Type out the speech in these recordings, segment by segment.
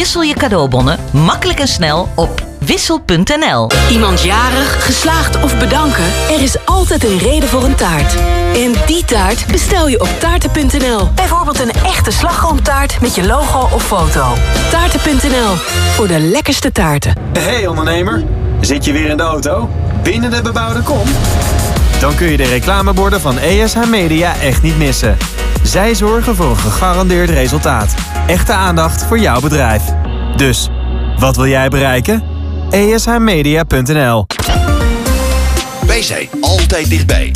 Wissel je cadeaubonnen makkelijk en snel op wissel.nl. Iemand jarig, geslaagd of bedanken? Er is altijd een reden voor een taart. En die taart bestel je op taarten.nl. Bijvoorbeeld een echte slagroomtaart met je logo of foto. Taarten.nl, voor de lekkerste taarten. Hey ondernemer, zit je weer in de auto? Binnen de bebouwde kom? Dan kun je de reclameborden van ESH Media echt niet missen. Zij zorgen voor een gegarandeerd resultaat. Echte aandacht voor jouw bedrijf. Dus, wat wil jij bereiken? ESHmedia.nl Wij zijn altijd dichtbij.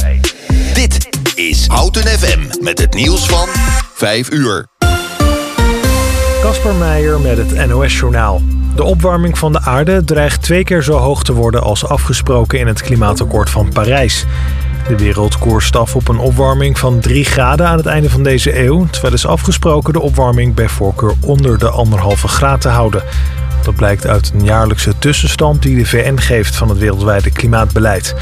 Dit is Houten FM met het nieuws van 5 uur. Kasper Meijer met het NOS-journaal. De opwarming van de aarde dreigt twee keer zo hoog te worden als afgesproken in het klimaatakkoord van Parijs. De wereld koerst af op een opwarming van 3 graden aan het einde van deze eeuw, terwijl is afgesproken de opwarming bij voorkeur onder de anderhalve graad te houden. Dat blijkt uit een jaarlijkse tussenstand die de VN geeft van het wereldwijde klimaatbeleid.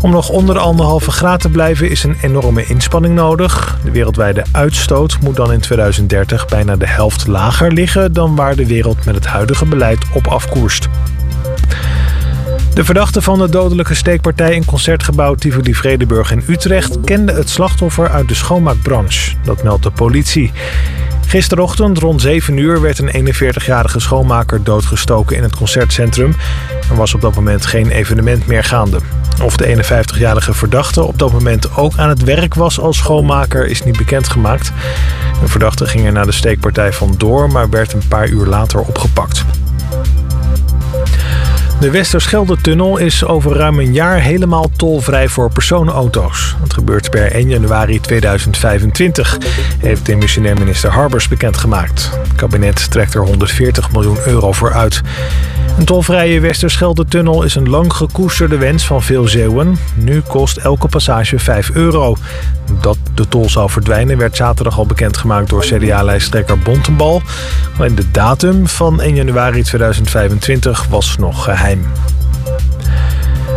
Om nog onder de anderhalve graad te blijven is een enorme inspanning nodig. De wereldwijde uitstoot moet dan in 2030 bijna de helft lager liggen dan waar de wereld met het huidige beleid op afkoerst. De verdachte van de dodelijke steekpartij in concertgebouw Tivoli Vredeburg in Utrecht kende het slachtoffer uit de schoonmaakbranche. Dat meldt de politie. Gisterochtend rond 7 uur werd een 41-jarige schoonmaker doodgestoken in het concertcentrum. Er was op dat moment geen evenement meer gaande. Of de 51-jarige verdachte op dat moment ook aan het werk was als schoonmaker is niet bekendgemaakt. De verdachte ging er na de steekpartij vandoor, maar werd een paar uur later opgepakt. De Westerschelde-tunnel is over ruim een jaar helemaal tolvrij voor personenauto's. Dat gebeurt per 1 januari 2025, heeft demissionair minister Harbers bekendgemaakt. Het kabinet trekt er 140 miljoen euro voor uit. Een tolvrije Westerschelde-tunnel is een lang gekoesterde wens van veel Zeeuwen. Nu kost elke passage 5 euro. Dat de tol zou verdwijnen werd zaterdag al bekendgemaakt door CDA-lijsttrekker Bontenbal. Alleen de datum van 1 januari 2025 was nog geheim.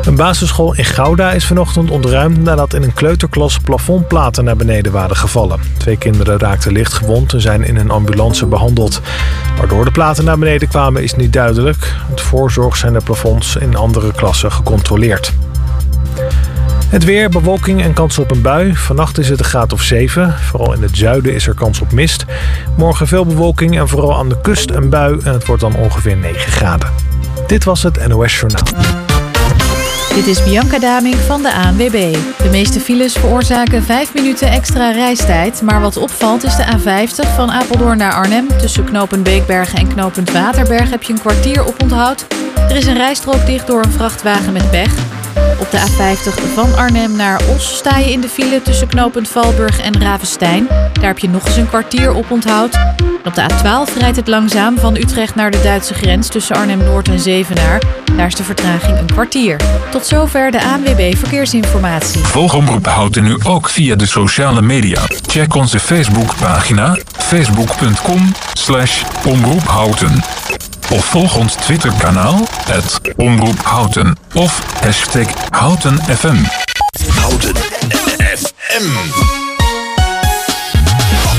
Een basisschool in Gouda is vanochtend ontruimd nadat in een kleuterklas plafondplaten naar beneden waren gevallen. Twee kinderen raakten licht gewond en zijn in een ambulance behandeld. Waardoor de platen naar beneden kwamen is niet duidelijk. Het voorzorg zijn de plafonds in andere klassen gecontroleerd. Het weer, bewolking en kans op een bui. Vannacht is het een graad of 7. Vooral in het zuiden is er kans op mist. Morgen veel bewolking en vooral aan de kust een bui. En het wordt dan ongeveer 9 graden. Dit was het NOS Journaal. Dit is Bianca Daming van de ANWB. De meeste files veroorzaken 5 minuten extra reistijd. Maar wat opvalt is de A50 van Apeldoorn naar Arnhem. Tussen knooppunt Beekbergen en knooppunt Waterberg heb je een kwartier op onthoud. Er is een rijstrook dicht door een vrachtwagen met pech. Op de A50 van Arnhem naar Os sta je in de file tussen knooppunt Valburg en Ravenstein. Daar heb je nog eens een kwartier op onthoud. Op de A12 rijdt het langzaam van Utrecht naar de Duitse grens tussen Arnhem-Noord en Zevenaar. Daar is de vertraging een kwartier. Tot zover de ANWB Verkeersinformatie. Volg Omroep Houten nu ook via de sociale media. Check onze Facebookpagina facebook.com slash omroephouten. Of volg ons Twitterkanaal, het Omroep Houten. Of hashtag HoutenFM. Houten FM.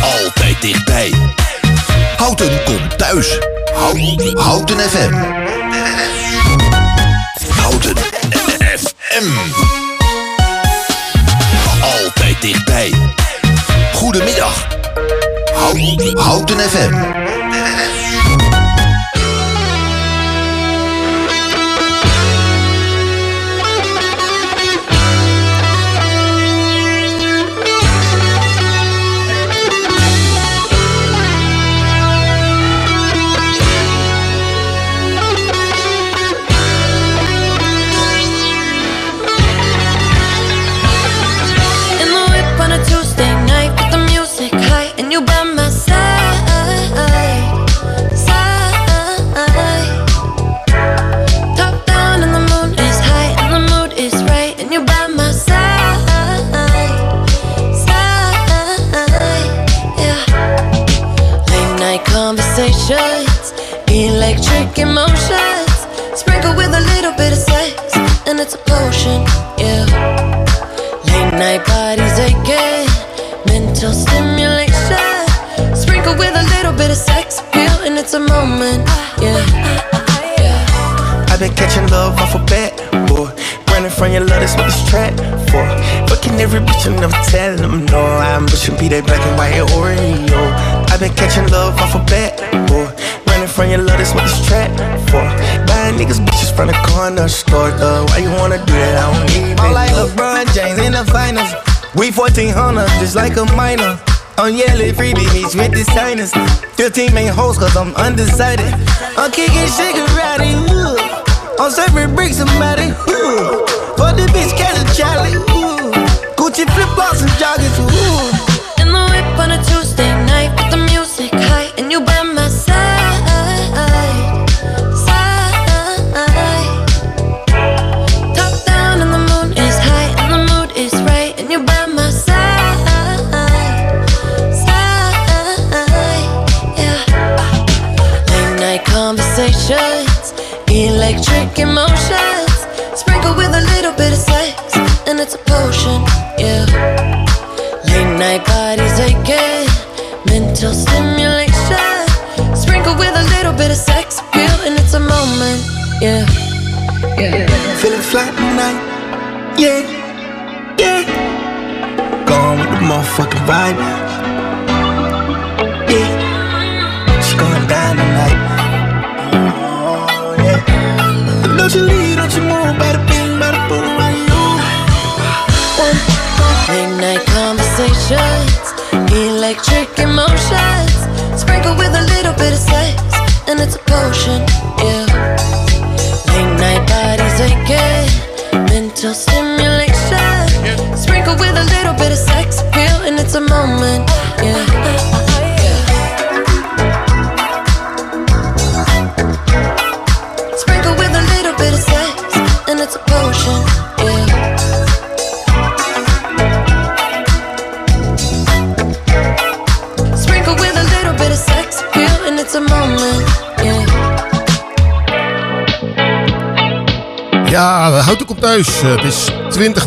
Altijd dichtbij. Houten komt thuis. Houten, Houten FM. Houten FM. Altijd dichtbij. Goedemiddag. Houten, Houten FM. That's what this trap for. Buying niggas bitches from the corner store, though. Why you wanna do that? I don't need I'm like LeBron James in the finals. We 1400, just like a minor. On yellow freebie meets with the signers. 15 main hoes, cause I'm undecided. I'm kicking shigarati, ooh. I'm serving bricks, somebody, ooh. For the bitch, catch a Charlie, ooh. Gucci flip flops and joggers, ooh.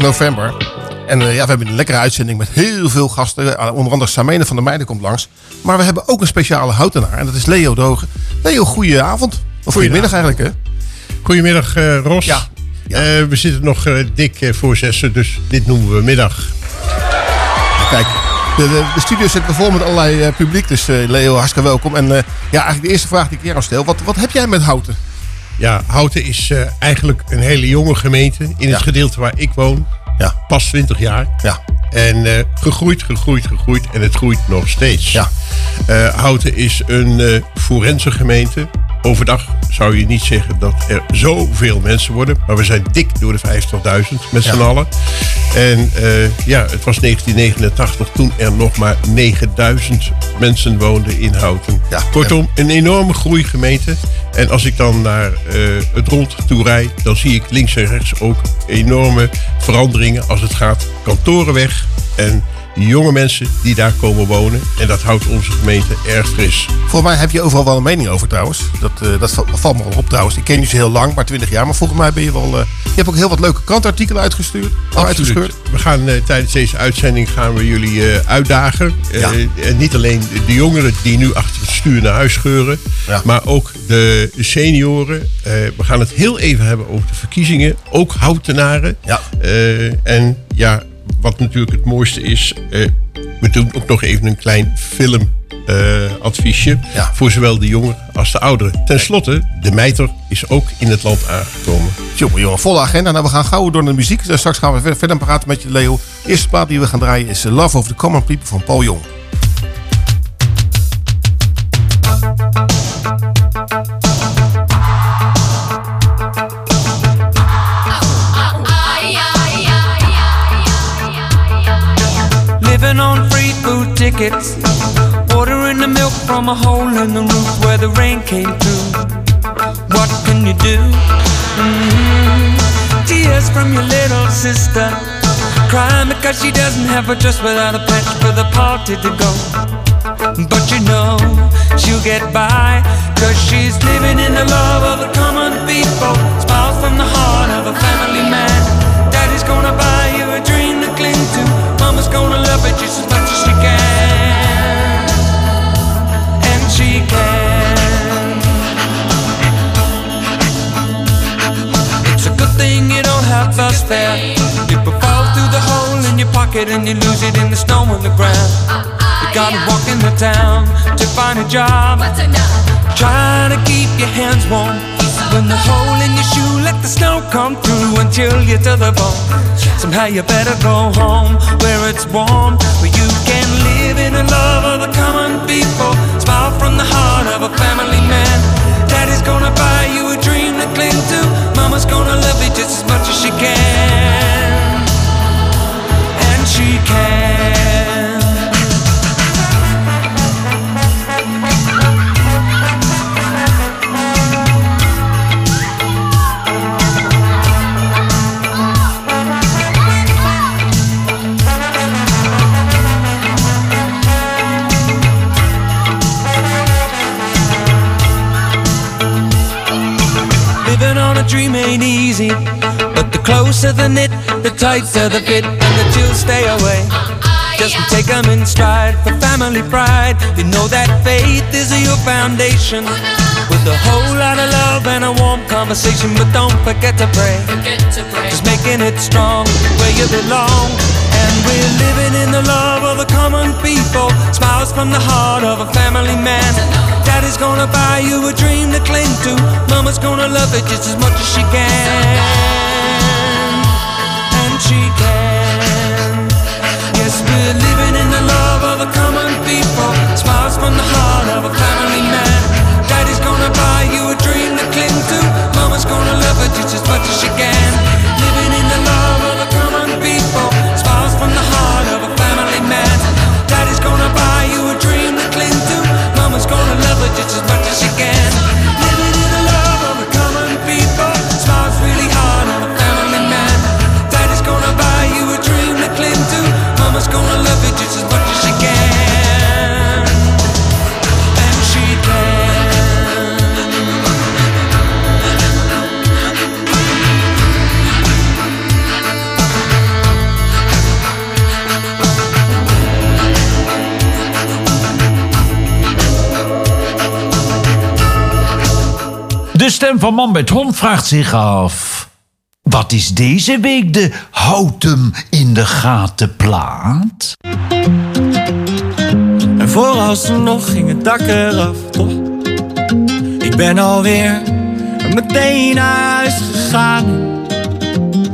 November. En eh, ja, we hebben een lekkere uitzending met heel veel gasten. Eh, Onder andere Samene van der Meijden komt langs. Maar we hebben ook een speciale houtenaar. En dat is Leo Dogen. Leo, goeie avond. Of goedemiddag eigenlijk, hè? Goedemiddag, eh, Ros. Ja. we zitten nog dik voor zessen, dus dit noemen we middag. Kijk, de, de, de studio zit vol met allerlei publiek. Dus Leo, hartstikke welkom. En ja, eigenlijk de eerste vraag die ik jou stel. Wat, wat heb jij met Houten? Ja, Houten is eh, eigenlijk een hele jonge gemeente in het gedeelte waar ik woon. Ja. Pas 20 jaar. Ja. En eh, gegroeid, gegroeid, gegroeid. En het groeit nog steeds. Ja. Eh, Houten is een forense gemeente. Overdag zou je niet zeggen dat er zoveel mensen worden. Maar we zijn dik door de 50.000 met z'n Ja. allen. En eh, ja, het was 1989 toen er nog maar 9000 mensen woonden in Houten. Kortom, een enorme groeigemeente. En als ik dan naar eh, het rond toe rijd, dan zie ik links en rechts ook enorme veranderingen als het gaat kantoren weg. En jonge mensen die daar komen wonen. En dat houdt onze gemeente erg fris. Volgens mij heb je overal wel een mening over trouwens. Dat, eh, dat val- valt me wel op trouwens. Ik ken je zo heel lang, maar 20 jaar. Maar volgens mij ben je wel... eh, je hebt ook heel wat leuke krantartikelen uitgestuurd. We gaan eh, tijdens deze uitzending gaan we jullie uitdagen. Ja. en niet alleen de jongeren die nu achter het stuur naar huis scheuren. Maar ook de senioren. We gaan het heel even hebben over de verkiezingen. Ook houtenaren. Ja. En ja, wat natuurlijk het mooiste is. eh, we doen ook nog even een klein film. eh, adviesje voor zowel de jongeren als de ouderen. Ten slotte, de mijter is ook in het land aangekomen. Jongen, jongen, volle agenda. Nou, we gaan gauw door naar de muziek. Dus straks gaan we ver- verder praten met je, Leo. De eerste plaat die we gaan draaien is Love of the Common People van Paul Jong. Living on free food tickets. Ordering the milk from a hole in the roof where the rain came through. What can you do? Mhm. Tears from your little sister. Crying because she doesn't have a dress without a patch for the party to go. But you know she'll get by. Cause she's living in the love of the common people. Smiles from the heart of a family man. just as much as she can. And she can. It's a good thing you don't have spare. Fall through the hole in your pocket and you lose it in the snow on the ground. You gotta uh, uh, walk in the town to find a job. Trying to keep your hands warm when the hole in your shoe, let the snow come through and chill you to the bone. Somehow you better go home where it's warm, where you can live in the love of the common people. Smile from the heart of a family man. Daddy's gonna buy you a dream to cling to. Mama's gonna love you just as much as she can. And she can. Ain't easy, but the closer the knit, the tighter the fit, and the chills stay away. Just take them in stride for family pride. You know that faith is your foundation. With a whole lot of love and a warm conversation, but don't forget to pray. Just making it strong where you belong. And we're living in the love of the common people. Smiles from the heart of a family man. Daddy's gonna buy you a dream to cling to. Mama's gonna love it just as much as she can. And she can. Yes, we're living in the love of the common people. Smiles from the heart of a family man. Daddy's gonna buy you a dream to cling to. Mama's gonna love it just as much as she can. De stem van Man met Hond vraagt zich af... Wat is deze week de houten in de gaten plaat? En vooralsnog ging het dak eraf, toch? Ik ben alweer meteen naar huis gegaan.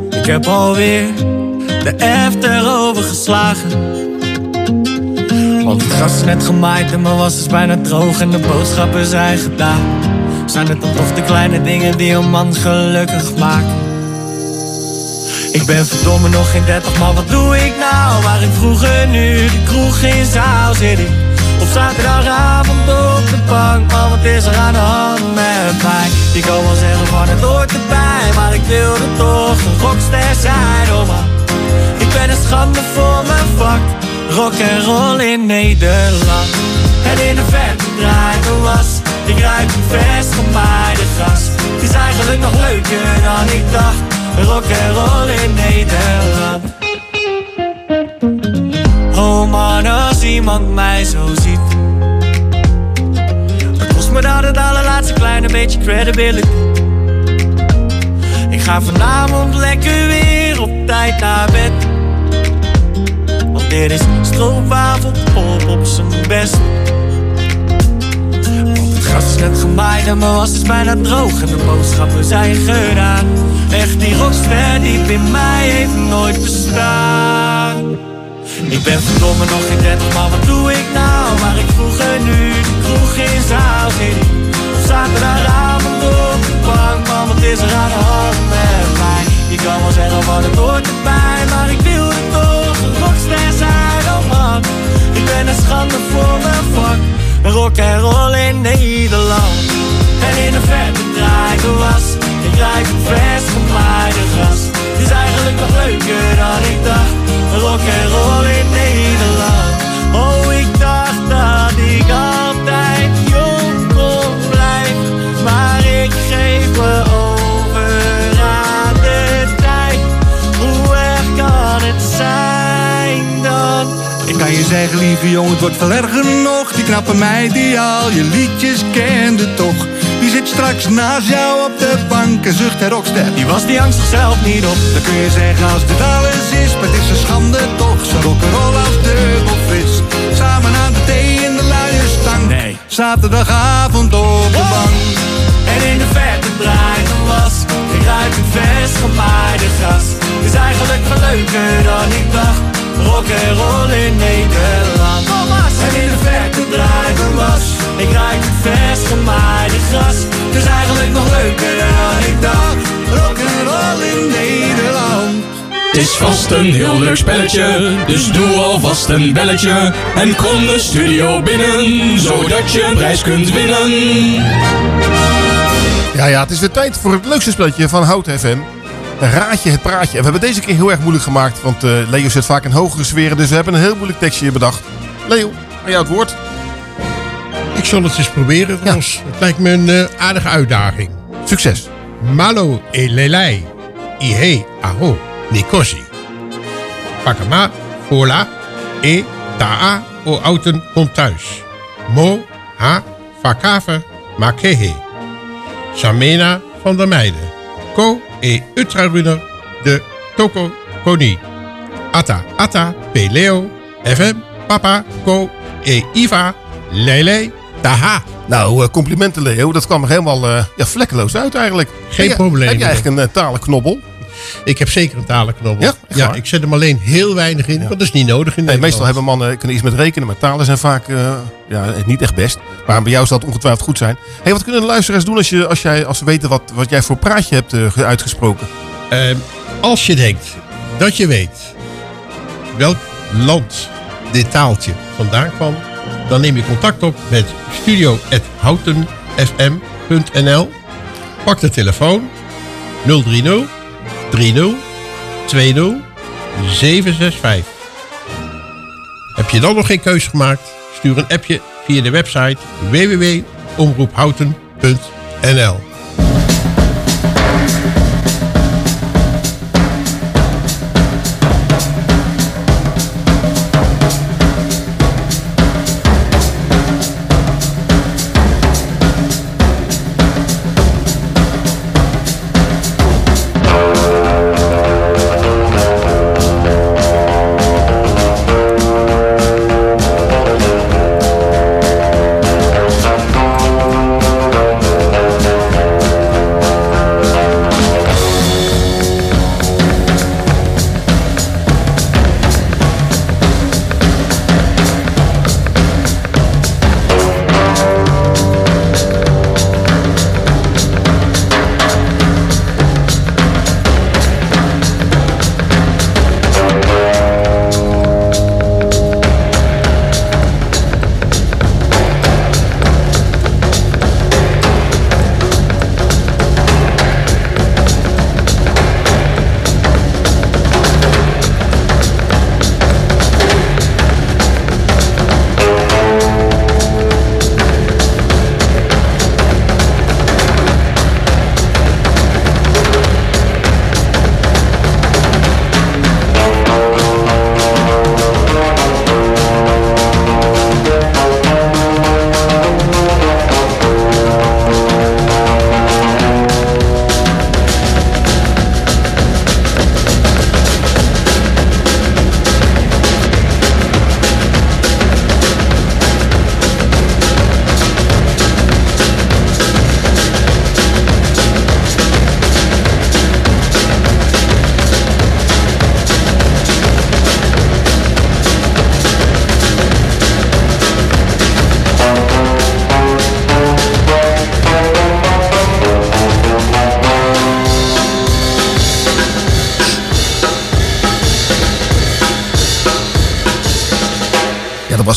Ik heb alweer de F erover geslagen. Want het gras is net gemaaid en mijn was is bijna droog en de boodschappen zijn gedaan. Zijn het dan toch de kleine dingen die een man gelukkig maken? Ik ben verdomme nog geen 30, maar wat doe ik nou? Waar ik vroeger nu de kroeg in zaal zit ik Op zaterdagavond op de bank, maar wat is er aan de hand met mij? Je kan wel zeggen van het hoort erbij, maar ik wilde toch een rockster zijn, oh man Ik ben een schande voor mijn vak, rock en roll in Nederland En in de verte draait de was, ik ruik een vers gemaaide gras Het is eigenlijk nog leuker dan ik dacht rock en roll in Nederland. Oh man, als iemand mij zo ziet, dan kost me dat het allerlaatste kleine beetje credibility. Ik ga vanavond lekker weer op tijd naar bed. Dit is stroopwafel pop op zijn best. Want het gras is net gemaaid en mijn was is bijna droog en de boodschappen zijn gedaan. Echt die rockster diep in mij heeft nooit bestaan Ik ben verdomme nog geen 30, maar wat doe ik nou? Waar ik vroeger nu de kroeg in zaal zit Op zaterdagavond op de bank, man wat is er aan de hand met mij? Je kan wel zeggen van het hoort erbij, maar ik wilde toch Ben een schande voor mijn vak, rock en roll in Nederland. En in de verte draait de was. Ik ruik een vers gemaaide gras. Het is eigenlijk nog leuker dan ik dacht. Rock en roll in Nederland. Oh, zeggen, lieve jongen, het wordt veel erger nog. Die knappe meid die al je liedjes kende toch. Die zit straks naast jou op de bank een zucht en rockster. Die was die angst zichzelf niet op. Dan kun je zeggen als dit alles is, maar het is een schande toch. Zo rock'n'roll als dubbel vis. Samen aan de thee in de luie stang. Nee. Zaterdagavond op de bank. En in de verte draait een was. Ik ruik een vers gemaaide gras. Het is eigenlijk veel leuker dan ik dacht. Rock en roll in Nederland. En in de verte draait een was. Ik ruik een vers gemaaide gras. Het is eigenlijk nog leuker dan ik dacht. Rock en roll in Nederland. Het is vast een heel leuk spelletje, dus doe alvast een belletje. En kom de studio binnen, zodat je een prijs kunt winnen. Ja, ja, het is weer tijd voor het leukste spelletje van Hout FM. Raad je het praatje. En we hebben deze keer heel erg moeilijk gemaakt, want eh, Leo zit vaak in hogere sferen. Dus we hebben een heel moeilijk tekstje bedacht. Leo, aan jou het woord. Ik zal het eens proberen, Ros. Het lijkt me een eh, aardige uitdaging. Succes. Malo e lelei. Ihe aho nikosi. Pakama fola e taa o outen komt thuis. Mo ha vakave makehe. Samena van der Meijden. Ko e utrarunner de toko koni. Ata ata peleo fm papa ko e iva lele taha. Nou, eh, complimenten Leo. Dat kwam er helemaal eh, ja, vlekkeloos uit eigenlijk. Geen Heb je- probleem. Heb je eigenlijk een uh, talenknobbel? Ik heb zeker een talenknobbel. Ja, ja ik zet hem alleen heel weinig in, want dat is niet nodig in Nee, meestal hebben mannen kunnen iets met rekenen, maar talen zijn vaak eh, ja, niet echt best. Maar bij jou zal het ongetwijfeld goed zijn. Hey, wat kunnen de luisteraars doen als, je, als, jij, als ze weten wat, wat jij voor praatje hebt eh, ge- uitgesproken? Ehm, als je denkt dat je weet welk land dit taaltje vandaan kwam, dan neem je contact op met studio.houtenfm.nl. Pak de telefoon 030 30 20 765. Heb je dan nog geen keuze gemaakt? Stuur een appje via de website www.omroephouten.nl.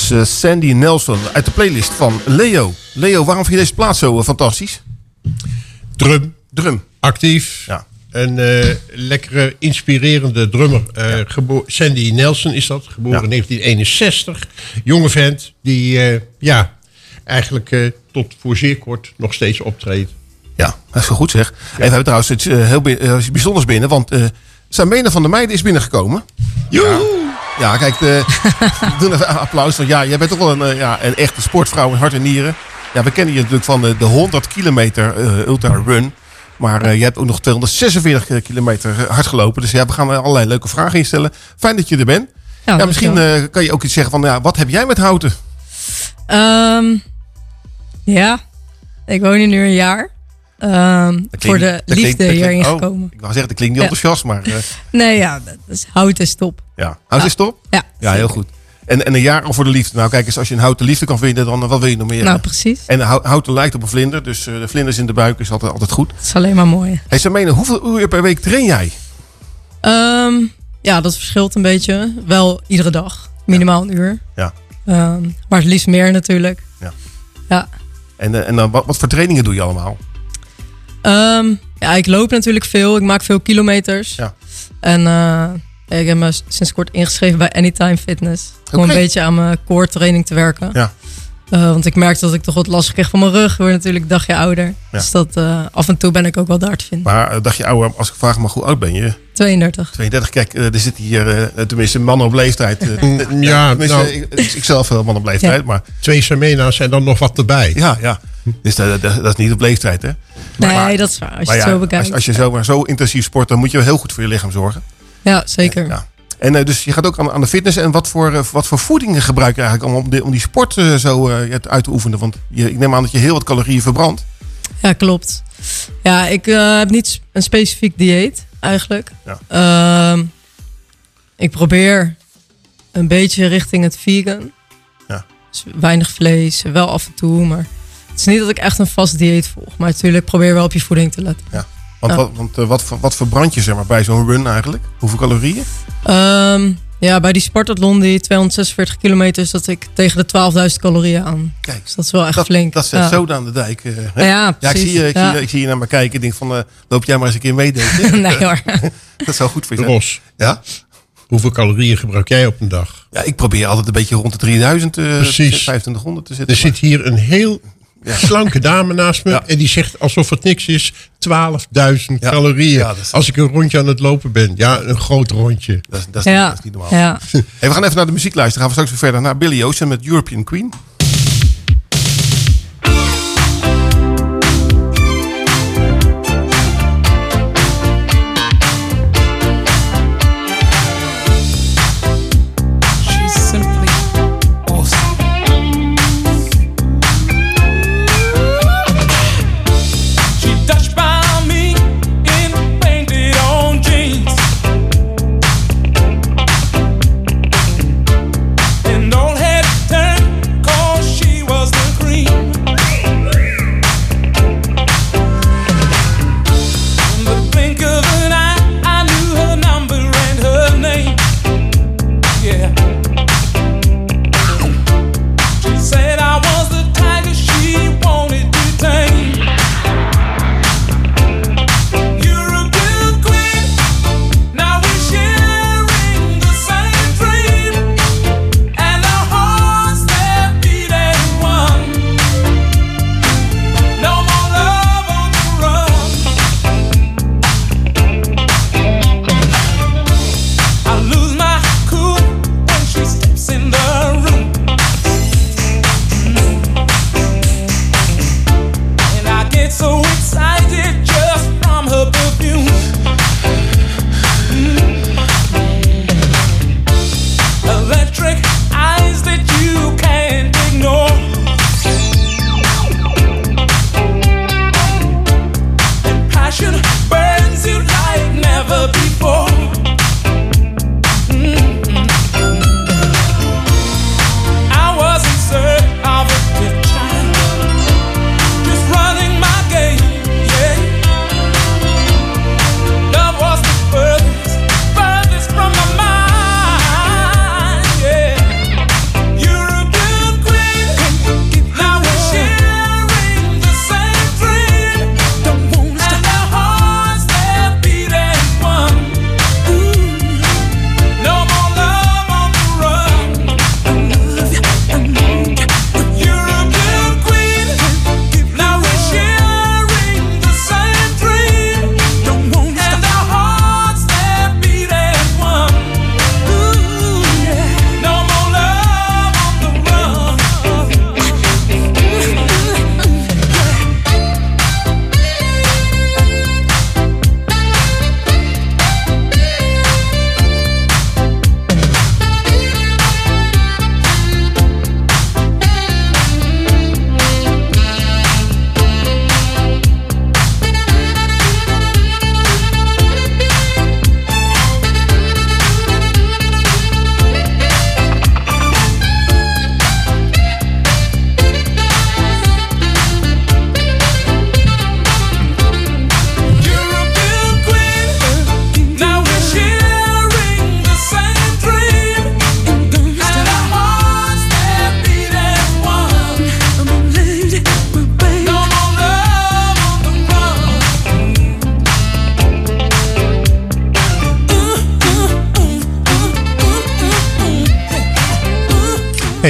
Ja, eh, Sandy Nelson uit de playlist van Leo. Leo, waarom vind je deze plaats zo eh, fantastisch? Drum. Drum. Actief. Ja. Een eh, lekkere, inspirerende drummer. Sandy Nelson is dat, geboren in 1961. Jonge vent die ja, eigenlijk tot voor zeer kort nog steeds optreedt. Ja, dat is wel goed zeg. En we hebben trouwens iets heel bijzonders binnen, want eh Samena van der Meijden is binnengekomen. Ja. Ja, kijk, de, we doen even een applaus. Want ja, jij bent toch wel een, eh, ja, een echte sportvrouw in hart en nieren. Ja, we kennen je natuurlijk van de, de 100 kilometer eh, ultra run. Maar eh, je hebt ook nog 246 kilometer eh, hard gelopen. Dus ja, we gaan er allerlei leuke vragen instellen. Fijn dat je er bent. Ja, misschien eh, kan je ook iets zeggen van, ja, wat heb jij met houten? Ehm, ja, ik woon hier nu een jaar. Ehm, voor de klinkt- liefde klinkt- hierin oh, gekomen. Ik wou zeggen, dat klinkt niet Ja. enthousiast, maar eh, Nee, ja, dat is, hout is top. ja. Hout is top? Ja, Ja, heel goed. En, en een jaar al voor de liefde. Nou, kijk eens, als je een houten liefde kan vinden, dan wat wil je nog meer? Nou, precies. En hou- houten lijkt op een vlinder, dus eh, de vlinders in de buik is altijd, altijd goed. Dat is alleen maar mooi. Hey, Samene, hoeveel uur per week train jij? Ehm, ja, dat verschilt een beetje. Wel iedere dag. Minimaal een uur. Ja. Ehm, maar het liefst meer natuurlijk. Ja. Ja. En, eh, en dan, wat, wat voor trainingen doe je allemaal? Ehm, ja, ik loop natuurlijk veel. Ik maak veel kilometers. Ja. En eh, ik heb me sinds kort ingeschreven bij Anytime Fitness. Om een beetje aan mijn core training te werken. Ja. Eh, want ik merkte dat ik toch wat last kreeg van mijn rug. Ik word natuurlijk een dagje ouder. Dus dat eh, af en toe ben ik ook wel daar te vinden. Maar eh, dacht je, ouwe, als ik vraag mag, hoe oud ben je? 32. 32, kijk, eh, er zit hier tenminste mannen op leeftijd. ja, nou- ik, ik zelf wel man op leeftijd, maar... Twee Samena's en dan nog wat erbij. Ja, ja. Dus dat, dat, dat is niet op leeftijd, hè? Nee, dat is waar. Als je Maar het ja, zo bekijkt. Als, als je zomaar zo intensief sport, dan moet je wel heel goed voor je lichaam zorgen. Ja, zeker. Ja. En eh, dus je gaat ook aan, aan de fitness. En wat voor, eh, wat voor voedingen gebruik je eigenlijk om, om, die, om die sport eh, zo uit te oefenen? Want je, ik neem aan dat je heel wat calorieën verbrandt. Ja, klopt. Ja, ik heb niet een specifiek dieet eigenlijk. Ja. Ehm, ik probeer een beetje richting het vegan. Ja. Dus weinig vlees, wel af en toe, maar het is niet dat ik echt een vast dieet volg. Maar natuurlijk probeer wel op je voeding te letten. Ja. Want, Ja. wat, want eh, wat, ver- wat verbrand je zeg maar, bij zo'n run eigenlijk? Hoeveel calorieën? Ehm, ja, bij die Spartathlon, die 246 kilometer, zat ik tegen de 12.000 calorieën aan. Kijk, dus dat is wel echt dat, flink. Dat zet Ja. zo aan de dijk. eh, hè? Ja, ik precies. zie, je- ik, Ja. zie, ik zie je naar me kijken. Ik denk van, eh, loop jij maar eens een keer mee? Nee, hoor. dat zou goed voor je zijn. Ros, Ja? hoeveel calorieën gebruik jij op een dag? Ja, ik probeer altijd een beetje rond de 3000, eh Precies. 2500 te zitten. Er zit hier een heel slanke dame naast me en die zegt alsof het niks is, 12.000 calorieën. Ja, dat is- Als ik een rondje aan het lopen ben. Ja, een groot rondje. Dat is, dat is, Ja. niet, dat is niet normaal. Ja. Hey, we gaan even naar de muziek luisteren. Gaan we straks weer verder naar Billy Ocean met European Queen.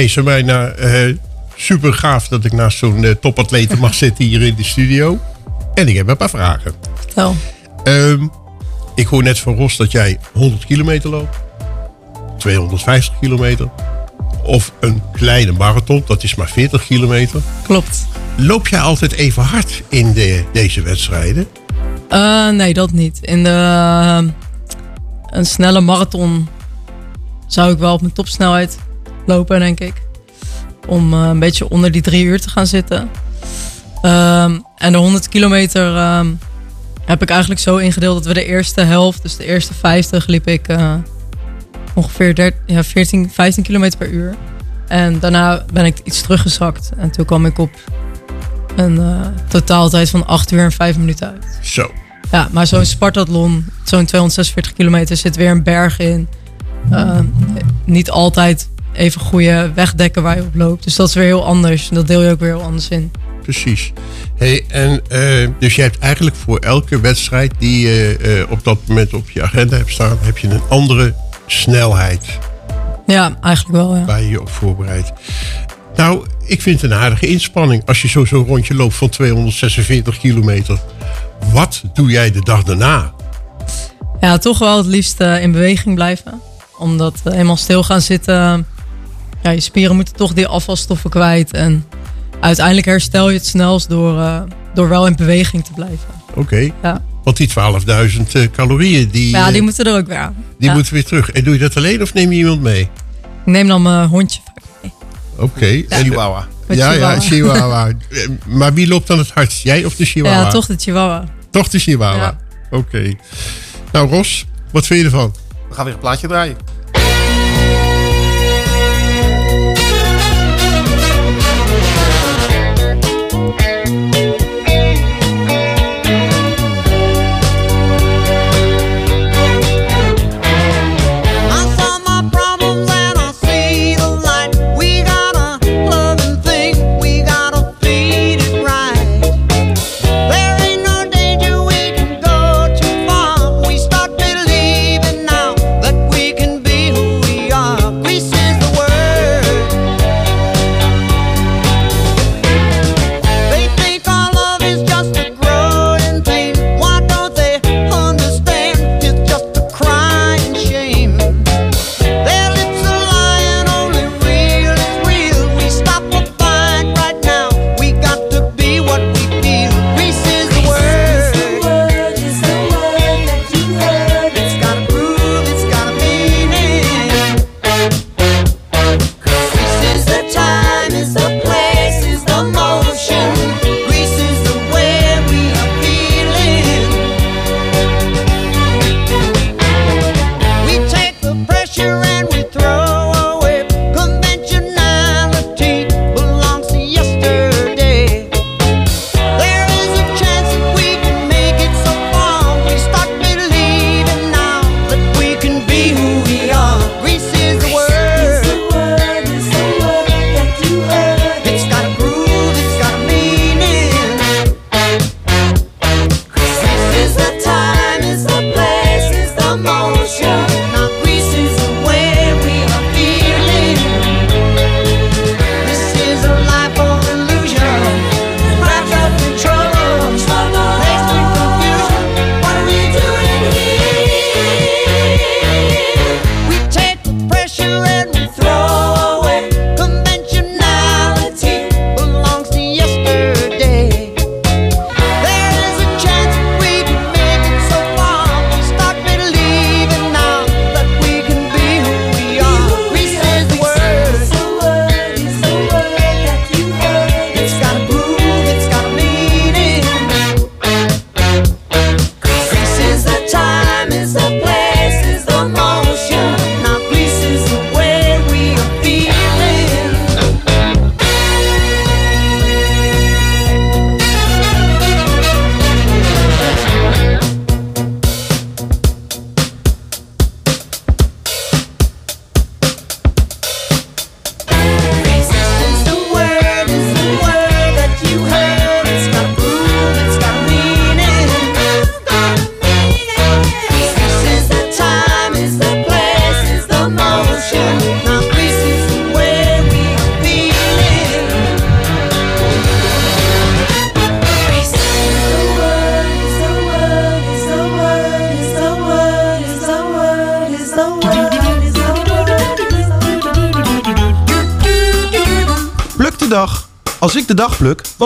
Hey, Samijna, eh super gaaf dat ik naast zo'n topatleten mag zitten hier in de studio. En ik heb een paar vragen. Vertel. Ehm, ik hoor net van Ros dat jij 100 kilometer loopt. 250 kilometer. Of een kleine marathon, dat is maar 40 kilometer. Klopt. Loop jij altijd even hard in de, deze wedstrijden? Eh, nee, dat niet. In de, een snelle marathon zou ik wel op mijn topsnelheid lopen, denk ik. Om eh, een beetje onder die drie uur te gaan zitten. Ehm, en de 100 kilometer ehm, heb ik eigenlijk zo ingedeeld dat we de eerste helft, dus de eerste 50, liep ik eh, ongeveer 13, ja, 14, 15 kilometer per uur. En daarna ben ik iets teruggezakt. En toen kwam ik op een eh, totaaltijd van 8 uur en 5 minuten uit. Zo. Ja, maar zo'n Spartathlon, zo'n 246 kilometer, zit weer een berg in. Uh, niet altijd even goede wegdekken waar je op loopt. Dus dat is weer heel anders. En dat deel je ook weer heel anders in. Precies. Hey, en, eh, dus je hebt eigenlijk voor elke wedstrijd die je eh, op dat moment op je agenda hebt staan, heb je een andere snelheid Ja, eigenlijk wel, ja. waar je je op voorbereidt. Nou, ik vind het een aardige inspanning als je zo zo'n rondje loopt van 246 kilometer. Wat doe jij de dag daarna? Ja, toch wel het liefst eh, in beweging blijven. Omdat eenmaal stil gaan zitten, ja, je spieren moeten toch die afvalstoffen kwijt. En uiteindelijk herstel je het snelst door, eh, door wel in beweging te blijven. Oké. Ja. Want die 12.000 eh, calorieën, die, Maar ja, die eh, moeten er ook weer aan. die Ja. moeten weer terug. En doe je dat alleen of neem je iemand mee? Ik neem dan mijn hondje vaak mee. Oké. En- Chihuahua. Met Ja, ja, Chihuahua. Chihuahua. Maar wie loopt dan het hardst? Jij of de Chihuahua? Ja, toch de chihuahua. Toch de Chihuahua. Ja. Oké. Nou, Ros, wat vind je ervan? We gaan weer een plaatje draaien.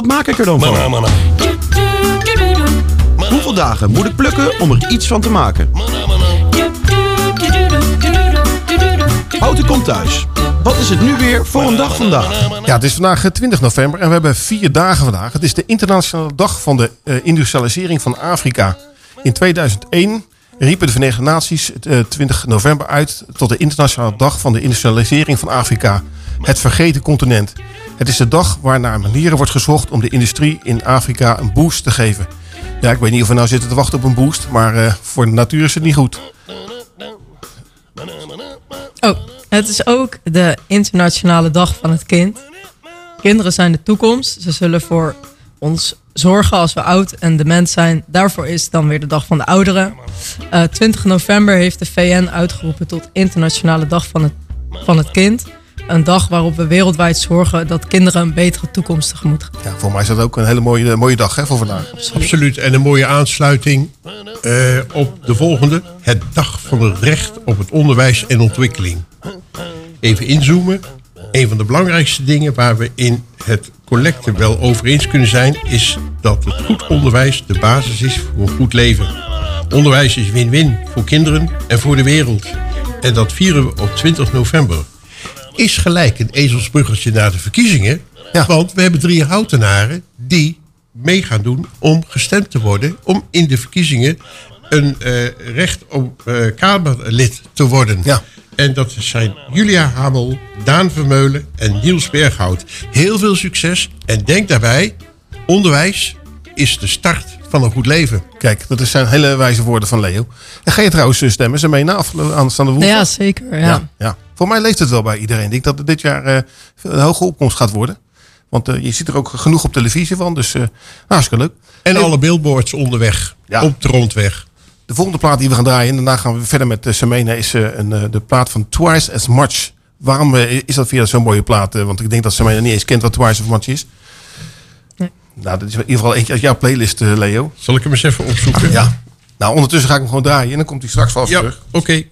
Wat maak ik er dan van? Hoeveel dagen moet ik plukken om er iets van te maken? Houten komt thuis. Wat is het nu weer voor een dag vandaag? Ja, het is vandaag eh, 20 november en we hebben vier dagen vandaag. Het is de internationale dag van de eh, industrialisering van Afrika. In 2001 riepen de Verenigde Naties het, eh, 20 november uit tot de internationale dag van de industrialisering van Afrika. Het vergeten continent. Het is de dag waar naar manieren wordt gezocht om de industrie in Afrika een boost te geven. Ja, ik weet niet of we nou zitten te wachten op een boost, maar eh, voor de natuur is het niet goed. Oh, het is ook de internationale dag van het kind. Kinderen zijn de toekomst. Ze zullen voor ons zorgen als we oud en dement zijn. Daarvoor is dan weer de dag van de ouderen. Eh, 20 november heeft de VN uitgeroepen tot internationale dag van het, van het kind. Een dag waarop we wereldwijd zorgen dat kinderen een betere toekomst tegemoet gaan. Ja, voor mij is dat ook een hele mooie, mooie dag hè, voor vandaag. Absoluut. En een mooie aansluiting eh, op de volgende. Het dag van het recht op het onderwijs en ontwikkeling. Even inzoomen. Een van de belangrijkste dingen waar we in het collecte wel over eens kunnen zijn... is dat het goed onderwijs de basis is voor een goed leven. Onderwijs is win-win voor kinderen en voor de wereld. En dat vieren we op 20 november. Is gelijk een ezelsbruggetje naar de verkiezingen. Want we hebben drie houtenaren die mee gaan doen om gestemd te worden... om in de verkiezingen een eh, recht op eh, Kamerlid te worden. Ja. En dat zijn Julia Hamel, Daan Vermeulen en Niels Berghout. Heel veel succes en denk daarbij, onderwijs is de start van een goed leven. Kijk, dat zijn hele wijze woorden van Leo. En ga je trouwens stemmen? Ze mee na af- aanstaande woensdag? Ja, zeker. Ja. Ja, ja. Voor mij leeft het wel bij iedereen. Ik denk dat het dit jaar eh, een hoge opkomst gaat worden. Want eh, je ziet er ook genoeg op televisie van. Dus eh hartstikke leuk. En alle billboards onderweg, op de rondweg. De volgende plaat die we gaan draaien, en daarna gaan we verder met uh, Semena, is een, eh, de plaat van Twice as Much. Waarom is dat via zo'n mooie plaat? Want ik denk dat Semena niet eens kent wat Twice as Much is. Nou, dat is in ieder geval eentje uit jouw playlist, Leo. Zal ik hem eens even opzoeken? Ja. Nou, ondertussen ga ik hem gewoon draaien en dan komt hij straks vast Ja, terug. oké.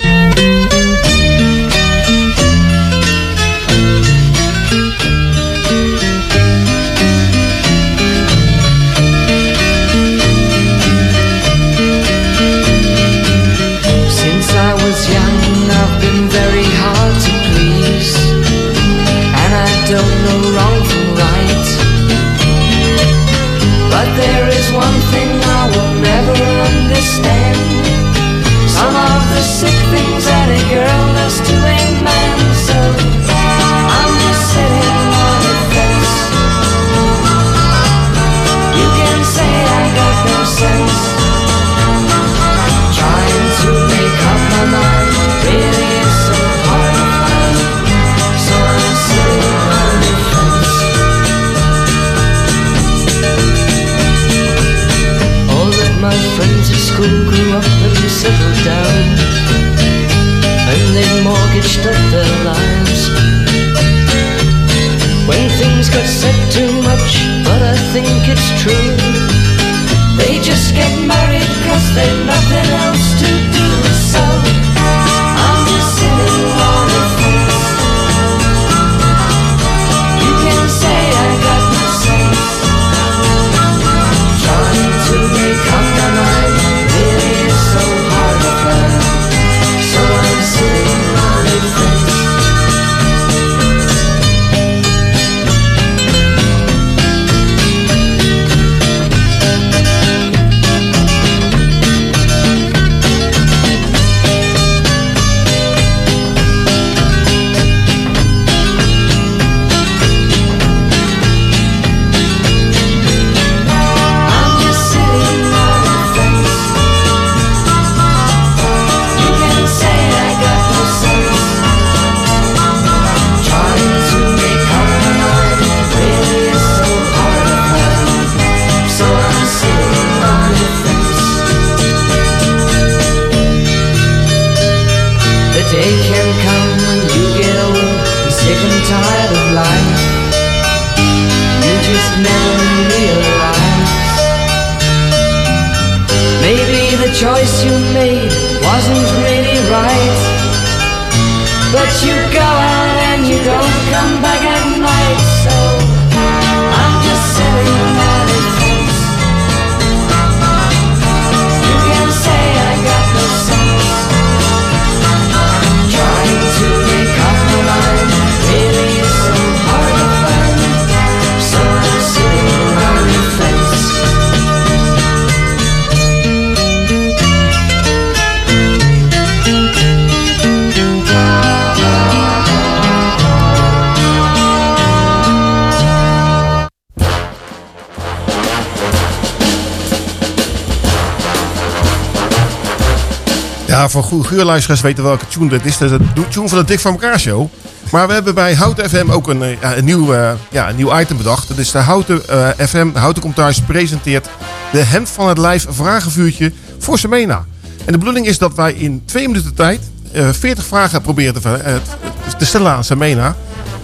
Ja, voor goede geurluisteraars weten welke tune dit is. Dat is de tune van de Dik van elkaar show. Maar we hebben bij Houten FM ook een, eh, ja, een, nieuw, eh, ja, een nieuw item bedacht. Dat is de Houten eh, FM, de Houten Komt Thuis, presenteert de Hemd van het Lijf vragenvuurtje voor Semena. En de bedoeling is dat wij in twee minuten tijd eh 40 vragen proberen te, stellen aan Semena.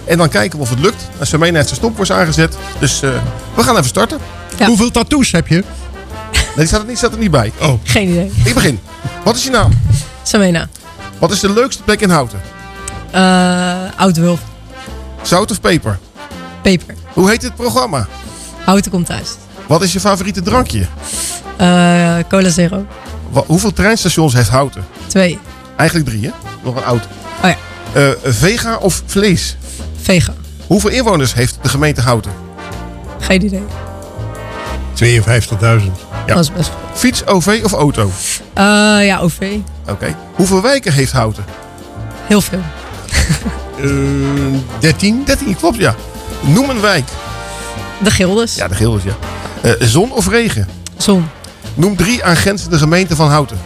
En dan kijken of het lukt. En Semena heeft zijn stopwoord aangezet. Dus eh, we gaan even starten. Hoeveel tattoos heb je? Nee, die staat er niet, staat er niet bij. Oh. Geen idee. Ik begin. Wat is je naam? Samena. Wat is de leukste plek in Houten? Uh, Oud-Wulf. Zout of peper? Peper. Hoe heet het programma? Houten komt thuis. Wat is je favoriete drankje? Uh, Cola Zero. Hoeveel treinstations heeft Houten? Twee. Eigenlijk drie, hè? Nog een oud. Oh ja. Eh, vega of vlees? Vega. Hoeveel inwoners heeft de gemeente Houten? Geen idee. 52.000. Ja. Dat is best veel. Fiets, OV of auto? Uh, ja, OV. Oké. Hoeveel wijken heeft Houten? Heel veel. 13? 13, klopt ja. Noem een wijk. De Gildes. Ja, de Gildes, ja. Eh, zon of regen? Zon. Noem drie aangrenzende gemeenten van Houten.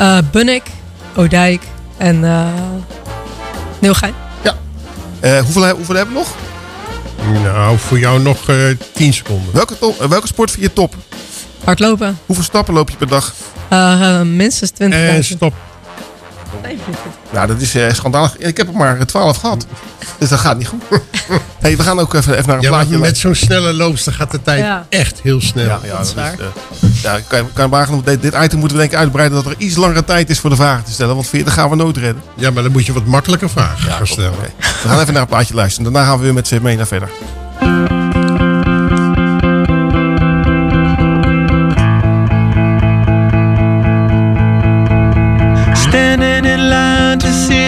Uh, Bunnik, Oudijk en uh, Nieuwgein. Ja. Eh, hoeveel, hoeveel hebben we nog? Nou, voor jou nog eh 10 seconden. Welke, eh, welke sport vind je top? Hardlopen. Hoeveel stappen loop je per dag? Uh, minstens 20 En Eh, stop. Nou, dat is eh, schandalig. Ik heb er maar 12 gehad. Dus dat gaat niet goed. hey, we gaan ook even, even naar een Ja, plaatje. met zo'n snelle loopster gaat de tijd Ja. echt heel snel. Ja, ja, dat is, eh, ja, kan, kan wagen, dit, dit item moeten we denk ik uitbreiden dat er iets langere tijd is voor de vragen te stellen. Want 40 gaan we nooit redden. Ja, maar dan moet je wat makkelijker vragen gaan stellen. We gaan even naar een plaatje luisteren. Daarna gaan we weer met Semena verder.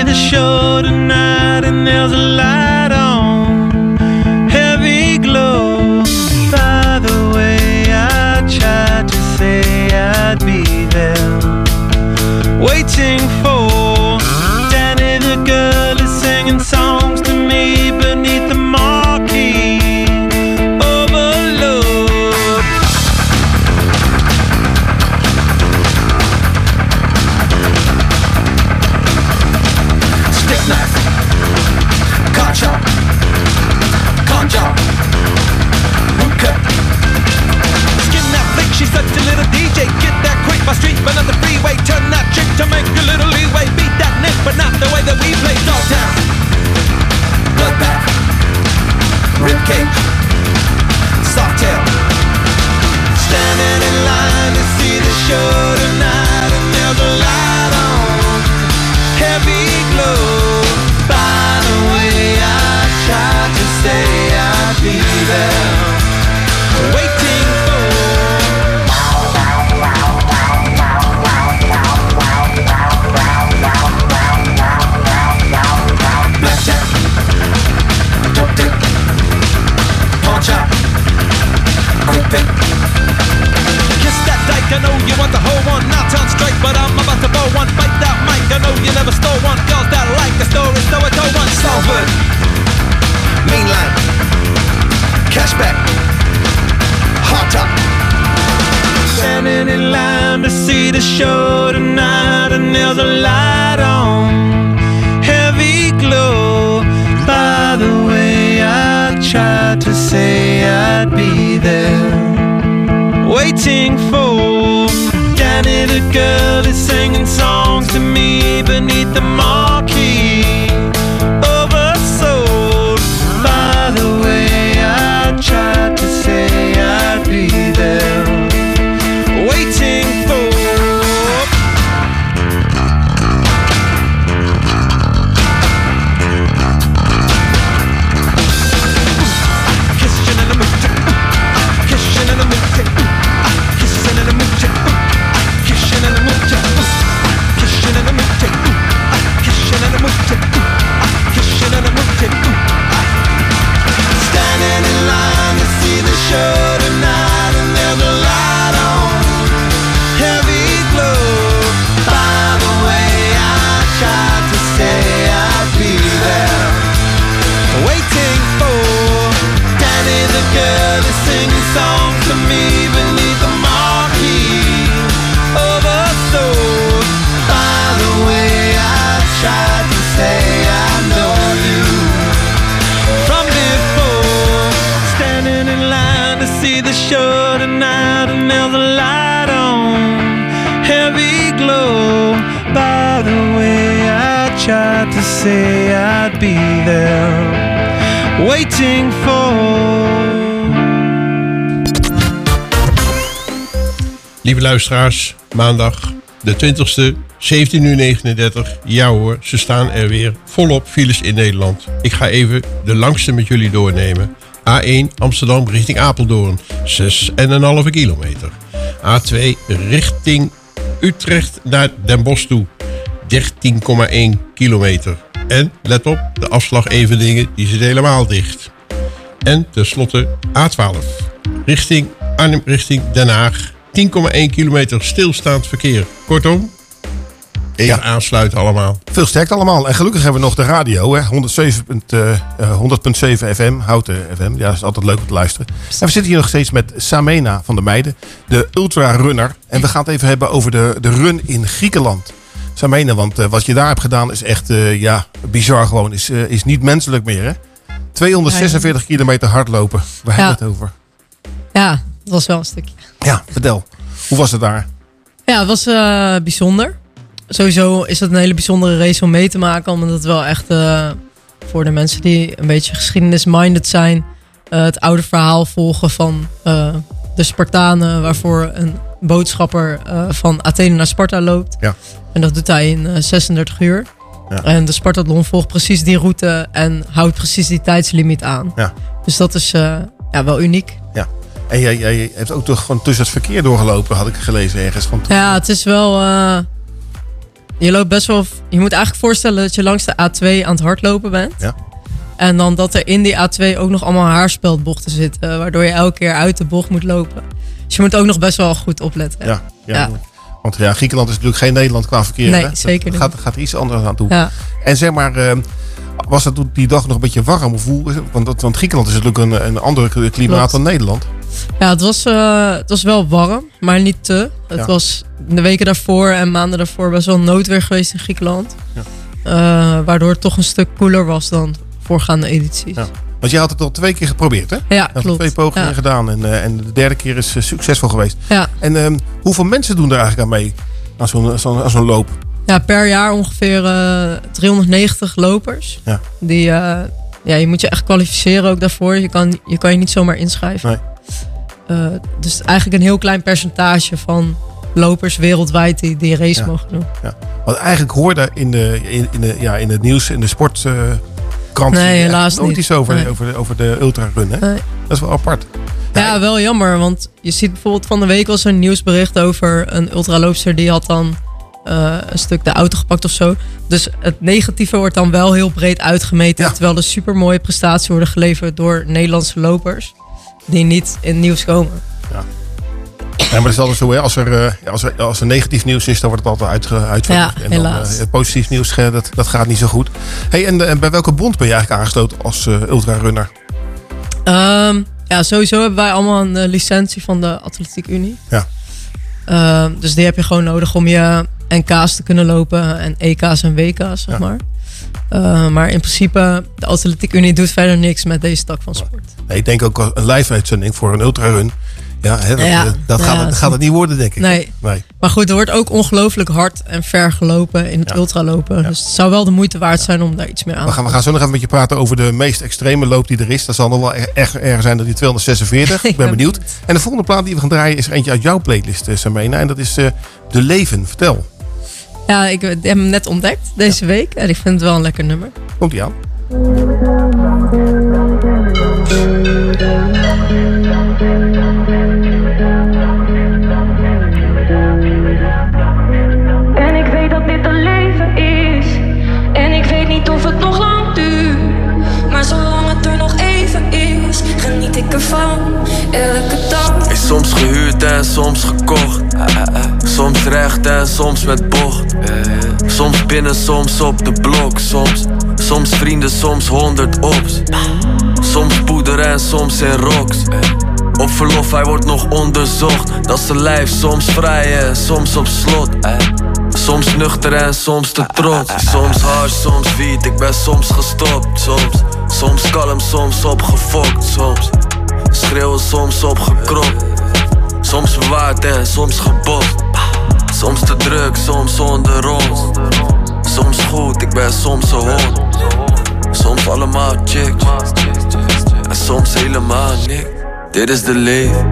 The show tonight, and there's a light luisteraars, maandag de 20ste, 17 uur 39. Ja hoor, ze staan er weer volop files in Nederland. Ik ga even de langste met jullie doornemen. A1 Amsterdam richting Apeldoorn, 6,5 kilometer. A2 richting Utrecht naar Den Bosch toe, 13,1 kilometer. En let op, de afslag Eveningen die zit helemaal dicht. En tenslotte A12 richting Arnhem richting Den Haag, 10,1 kilometer stilstaand verkeer. Kortom, even aansluiten allemaal. Veel sterkte allemaal. En gelukkig hebben we nog de radio, hè? 107, eh, eh, 100.7 FM, Houten FM. Ja, dat is altijd leuk om te luisteren. En we zitten hier nog steeds met Samena van de Meiden, de ultra runner. En we gaan het even hebben over de, de run in Griekenland. Samena, want eh, wat je daar hebt gedaan is echt, eh, ja, bizar gewoon. Is, eh, is niet menselijk meer, hè? 246 kilometer hardlopen. Waar Ja. hebben we het over? Ja, dat was wel een stukje. Ja, vertel. Hoe was het daar? Ja, het was eh, bijzonder. Sowieso is het een hele bijzondere race om mee te maken. Omdat het wel echt eh, voor de mensen die een beetje geschiedenis-minded zijn... eh, het oude verhaal volgen van de Spartanen... waarvoor een boodschapper van Athene naar Sparta loopt. Ja. En dat doet hij in eh, 36 uur. Ja. En de Spartathlon volgt precies die route en houdt precies die tijdslimiet aan. Ja. Dus dat is ja, wel uniek. En jij, jij hebt ook toch gewoon tussen het verkeer doorgelopen, had ik gelezen ergens. Van, Ja, het is wel. eh, je loopt best wel. Je moet eigenlijk voorstellen dat je langs de A2 aan het hardlopen bent. Ja. En dan dat er in die A2 ook nog allemaal haarspeldbochten zitten. Waardoor je elke keer uit de bocht moet lopen. Dus je moet ook nog best wel goed opletten. Ja, ja. Ja. Want ja, Griekenland is natuurlijk geen Nederland qua verkeer. Nee, hè? Dat zeker niet. Gaat, gaat er iets anders aan toe. Ja. En zeg maar, eh, was het die dag nog een beetje warm? Of hoe, want, dat, want Griekenland is natuurlijk een, een ander klimaat Klopt. dan Nederland. Ja, het was, eh, het was wel warm, maar niet te. Het Ja. was de weken daarvoor en maanden daarvoor best wel noodweer geweest in Griekenland. Ja. Eh, waardoor het toch een stuk koeler was dan voorgaande edities. Ja. Want je had het al twee keer geprobeerd, hè? Ja, Je klopt. twee pogingen gedaan. En, eh, en de derde keer is succesvol geweest. Ja. En ehm, hoeveel mensen doen er eigenlijk aan mee? Aan zo'n aan zo'n loop? Ja, per jaar ongeveer eh, 390 lopers. Ja. Die, ja, je moet je echt kwalificeren ook daarvoor. Je kan je, kan je niet zomaar inschrijven. Nee. Eh, dus eigenlijk een heel klein percentage van lopers wereldwijd die die race Ja. mogen doen. Ja. Want eigenlijk hoorde in, de, in, in, de, ja, in het nieuws, in de sportkrant... Nee, helaas niet. iets over, Nee. over, de, over de ultrarun, hè? Nee. Dat is wel apart. Ja, wel jammer. Want je ziet bijvoorbeeld van de week was er een nieuwsbericht over een ultraloopster die had dan eh, een stuk de auto gepakt of zo. Dus het negatieve wordt dan wel heel breed uitgemeten. Terwijl er super mooie prestaties worden geleverd door Nederlandse lopers. Die niet in het nieuws komen. Ja, maar dat is altijd zo, hè? Als er, eh, als, er, als er negatief nieuws is, dan wordt het altijd uitge, uitverkocht. Ja, en dan, eh, positief nieuws, dat, dat gaat niet zo goed. Hey, en, en bij welke bond ben je eigenlijk aangesloten als eh, ultrarunner? Ehm, ja, sowieso hebben wij allemaal een licentie van de Atletiek Unie. Ja. Ehm, dus die heb je gewoon nodig om je NK's te kunnen lopen en EK's en WK's, zeg Ja. maar. Eh, maar in principe, de Atletiek Unie doet verder niks met deze tak van sport. Nee, ik denk ook een live-uitzending voor een ultrarun. Ja, hè, dat, Ja, eh, dat, ja, gaat, dat gaat het niet worden, denk ik. Nee. nee. Maar goed, er wordt ook ongelooflijk hard en ver gelopen in het ultralopen. Dus het zou wel de moeite waard zijn om daar iets meer aan We gaan, we gaan zo nog even met je praten over de meest extreme loop die er is. Dat zal nog wel erg erger zijn dan die 246. Ik ben benieuwd. En de volgende plaat die we gaan draaien is eentje uit jouw playlist, eh, Samena. En dat is eh, De Leven. Vertel. Ja, ik heb hem net ontdekt deze week. En ik vind het wel een lekker nummer. Komt ie aan. Soms gekocht. Soms recht en soms met bocht. Soms binnen, soms op de blok. Soms, soms vrienden, soms honderd ops. Soms poeder en soms in rocks. Op verlof, hij wordt nog onderzocht. Dat zijn lijf, soms vrij en soms op slot. Soms nuchter en soms te trots. Soms hard, soms wiet, ik ben soms gestopt. Soms, soms kalm, soms opgefokt. Soms schreeuwen, soms opgekropt. Soms verwaard en soms gebot. Soms te druk, soms zonder ons. Soms goed, ik ben soms een hond. Soms allemaal chicks. En soms helemaal niks. Dit is de leven.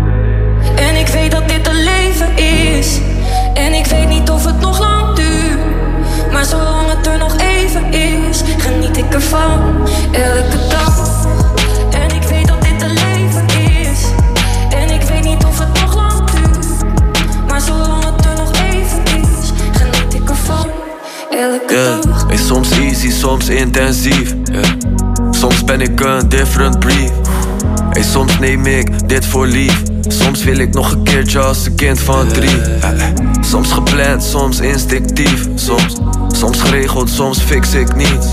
En ik weet dat dit een leven is. En ik weet niet of het nog lang duurt. Maar zolang het er nog even is, geniet ik ervan. Elke. Yeah. Hey, soms easy, soms intensief. Yeah. Soms ben ik een different breed. Hey, soms neem ik dit voor lief. Soms wil ik nog een keertje als een kind van drie. Eh, eh. Soms gepland, soms instinctief. Soms, soms geregeld, soms fix ik niets.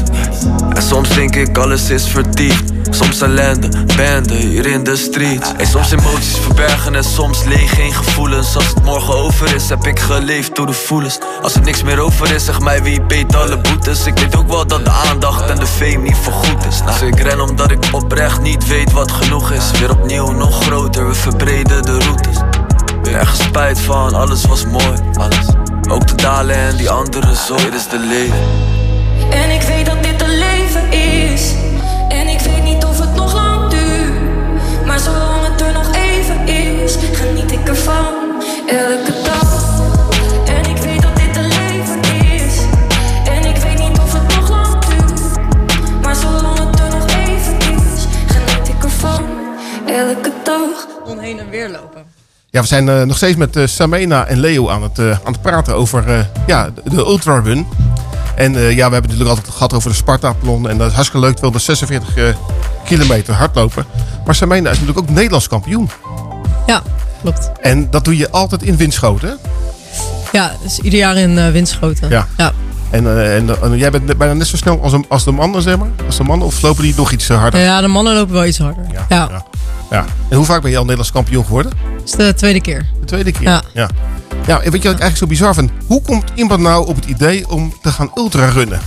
En soms denk ik alles is vertiefd. Soms ellende, bende hier in de street. En soms emoties verbergen en soms leeg, geen gevoelens. Als het morgen over is, heb ik geleefd door de voelens. Als er niks meer over is, zeg mij wie beet alle boetes. Ik weet ook wel dat de aandacht en de fame niet voorgoed is. Dus ik ren omdat ik oprecht niet weet wat genoeg is. Weer opnieuw nog groter, we verbreden de routes. Nergens spijt van, alles was mooi, alles. Ook de dalen en die andere zo, dit is de leven. En ik weet dat dit ervan. Elke dag. En ik weet dat dit een leven is. En ik weet niet of het nog lang duurt. Maar zolang het er nog even is, geniet ik ervan. Elke dag. Onheen en weer lopen. Ja, we zijn eh, nog steeds met eh, Samena en Leo aan het, eh, aan het praten over eh, ja, de, de Ultra Run. En eh, ja, we hebben het natuurlijk altijd gehad over de Spartathlon. En dat is hartstikke leuk, 246 eh, kilometer hardlopen. Maar Samena is natuurlijk ook Nederlands kampioen. Ja, klopt. En dat doe je altijd in Winschoten. hè? Ja, dus ieder jaar in eh Winschoten. Ja. ja. En, eh, en, en jij bent bijna net zo snel als, een- als de mannen, zeg maar? Als de mannen, of lopen die nog iets eh, harder? Ja, de mannen lopen wel iets harder. Ja. Ja. En hoe vaak ben je al Nederlands kampioen geworden? Het is de tweede keer. De tweede keer? Ja. ja. Ja, en weet je wat ik eigenlijk zo bizar vind? Hoe komt iemand nou op het idee om te gaan ultrarunnen?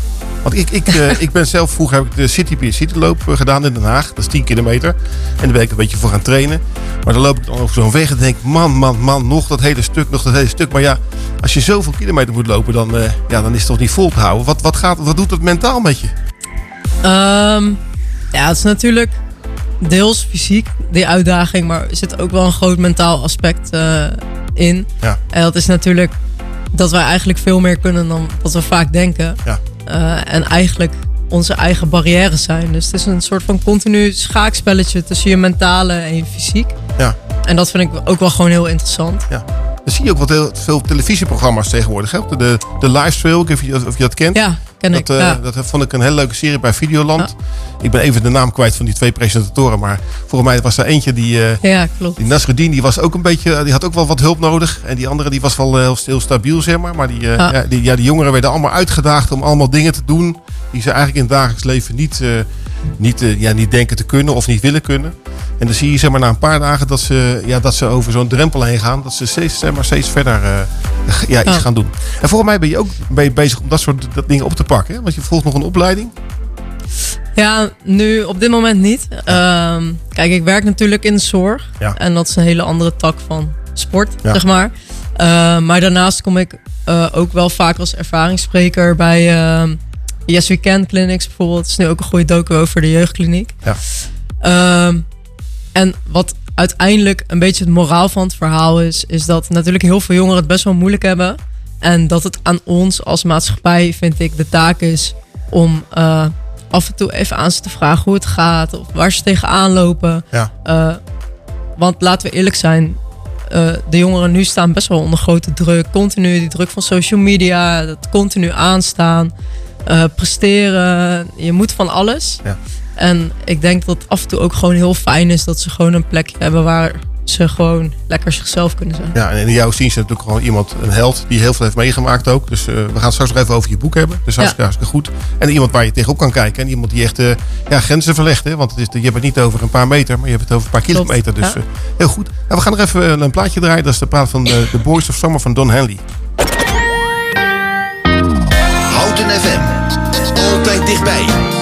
Want ik, ik, eh, ik ben zelf, vroeger heb ik de City Pier City loop eh, gedaan in Den Haag. Dat is 10 kilometer. En daar ben ik een beetje voor gaan trainen. Maar dan loop ik dan over zo'n weg en denk man, man, man, nog dat hele stuk, nog dat hele stuk. Maar ja, als je zoveel kilometer moet lopen, dan, eh, ja, dan is het toch niet vol te houden. Wat, wat, gaat, wat doet dat mentaal met je? Ehm, ja, het is natuurlijk deels fysiek, die uitdaging, maar er zit ook wel een groot mentaal aspect in. Ja. En dat is natuurlijk dat wij eigenlijk veel meer kunnen dan wat we vaak denken. Ja. Eh, en eigenlijk onze eigen barrières zijn. Dus het is een soort van continu schaakspelletje tussen je mentale en je fysiek. Ja. En dat vind ik ook wel gewoon heel interessant. Ja. Dan zie je ook wat heel veel televisieprogramma's tegenwoordig. Hè? De, de, Live Trail, ik weet niet of je, of je dat kent. Ja, ken dat, ik, eh, ja. Dat vond ik een hele leuke serie bij Videoland. Ik ben even de naam kwijt van die twee presentatoren. Maar volgens mij was er eentje die... eh, Ja, klopt. Die Nasreddin die was ook een beetje, die had ook wel wat hulp nodig. En die andere die was wel eh, heel, heel stabiel, zeg maar. Maar die, eh, Ja. die, ja, die jongeren werden allemaal uitgedaagd om allemaal dingen te doen. die ze eigenlijk in het dagelijks leven niet, eh, niet, eh, ja, niet denken te kunnen of niet willen kunnen. En dan zie je zeg maar, na een paar dagen dat ze, ja, dat ze over zo'n drempel heen gaan. Dat ze steeds, zeg maar, steeds verder eh, ja, iets gaan doen. En volgens mij ben je ook ben je bezig om dat soort dat dingen op te pakken. Hè? Want je volgt nog een opleiding. Ja, nu op dit moment niet. Ehm, kijk, ik werk natuurlijk in de zorg. Ja. En dat is een hele andere tak van sport, Ja. zeg maar. Ehm, maar daarnaast kom ik eh, ook wel vaak als ervaringsspreker bij ehm Yes We Can Clinics bijvoorbeeld. Is nu ook een goede docu over de jeugdkliniek. Ja. Ehm, en wat uiteindelijk een beetje het moraal van het verhaal is, is dat natuurlijk heel veel jongeren het best wel moeilijk hebben. En dat het aan ons als maatschappij, vind ik, de taak is om eh, af en toe even aan ze te vragen hoe het gaat of waar ze tegenaan lopen. Ja. Eh, want laten we eerlijk zijn, eh, de jongeren nu staan best wel onder grote druk. Continu die druk van social media, dat continu aanstaan, eh, presteren. Je moet van alles. Ja. En ik denk dat het af en toe ook gewoon heel fijn is dat ze gewoon een plekje hebben waar ze gewoon lekker zichzelf kunnen zijn. Ja, en in jou zien ze natuurlijk gewoon iemand, een held, die heel veel heeft meegemaakt ook. Dus eh, we gaan het straks nog even over je boek hebben. Dus hartstikke, hartstikke goed. En iemand waar je tegenop kan kijken. En iemand die echt eh, ja, grenzen verlegt. Hè? Want het is, je hebt het niet over een paar meter, maar je hebt het over een paar Klopt, kilometer. Dus ja. heel goed. Nou, we gaan er even een plaatje draaien. Dat is de plaat van The Boys of Summer van Don Henley. Houten FM. Altijd dichtbij.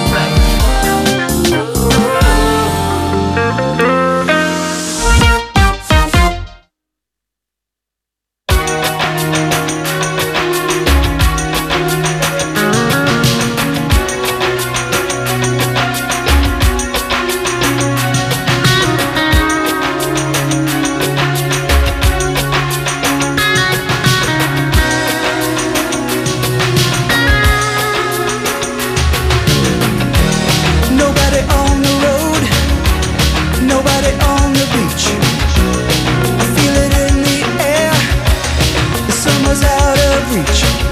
reach.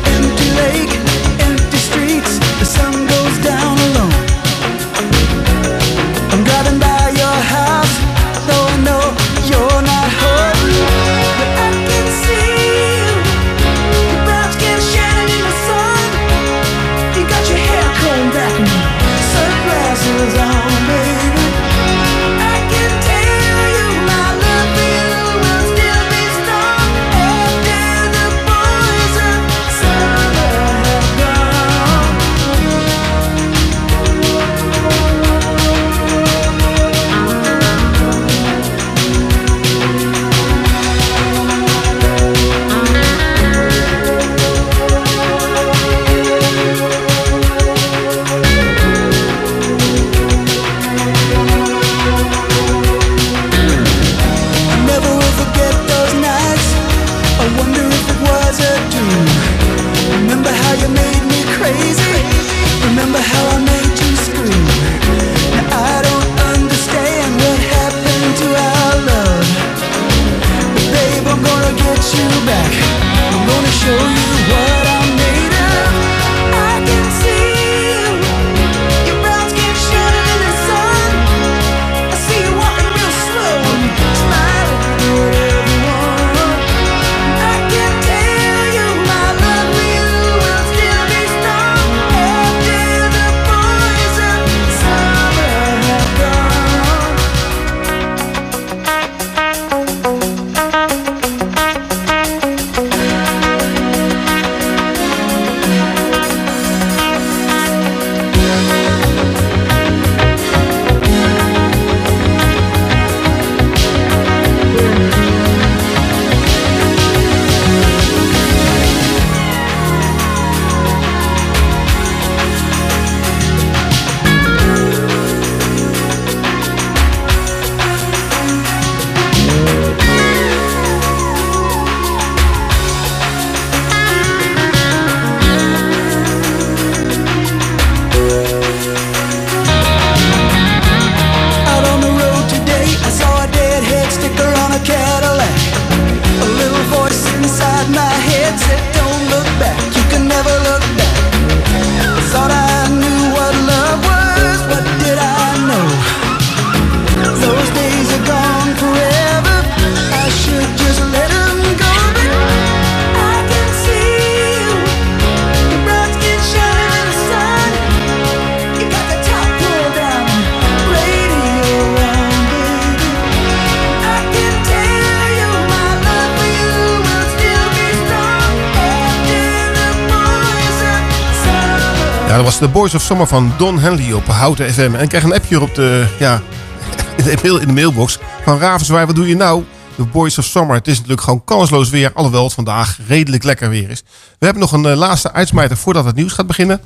De Boys of Summer van Don Henley op Houten FM. En ik krijg een appje op de, ja, in de, mail, in de mailbox van Ravenswaai. Wat doe je nou? De Boys of Summer. Het is natuurlijk gewoon kansloos weer. Alhoewel het vandaag redelijk lekker weer is. We hebben nog een eh, laatste uitsmijter voordat het nieuws gaat beginnen.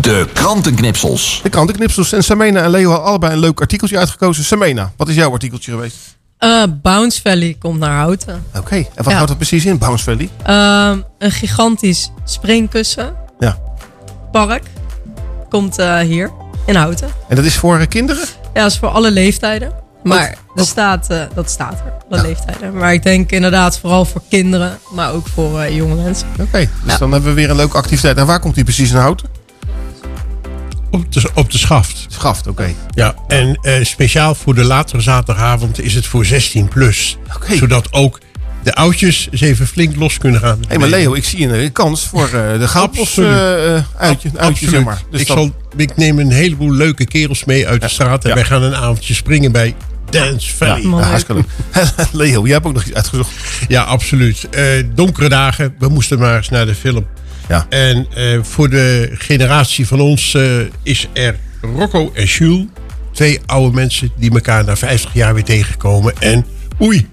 De krantenknipsels. De krantenknipsels. En Samena en Leo hadden allebei een leuk artikeltje uitgekozen. Samena, wat is jouw artikeltje geweest? Eh, Bounce Valley komt naar Houten. Oké, en wat Ja. houdt dat precies in, Bounce Valley? Ehm, een gigantisch springkussen. Park. Komt eh, hier in Houten. En dat is voor eh, kinderen? Ja, dat is voor alle leeftijden. Maar er staat, eh, dat staat er, alle leeftijden. Maar ik denk inderdaad vooral voor kinderen, maar ook voor eh, jonge mensen. Oké, dus dan hebben we weer een leuke activiteit. En waar komt die precies in Houten? Op de, op de schaft. Schaft, oké. Ja, en eh, speciaal voor de latere zaterdagavond is het voor 16 plus. Zodat ook de oudjes eens even flink los kunnen gaan. Hé, maar Leo, ik zie een eh, kans voor eh, de goudpos eh, eh, uitje, uitje Absoluut. zeg maar. Dus ik, zal, ik neem een heleboel leuke kerels mee uit de straat. En ja. wij gaan een avondje springen bij Dance Valley. Ja, hartstikke leuk. Leo, jij hebt ook nog iets uitgezocht. Ja, absoluut. Eh, donkere dagen. We moesten maar eens naar de film. Ja. En eh, voor de generatie van ons eh, is er Rocco en Jules. Twee oude mensen die elkaar na 50 jaar weer tegenkomen. En oei,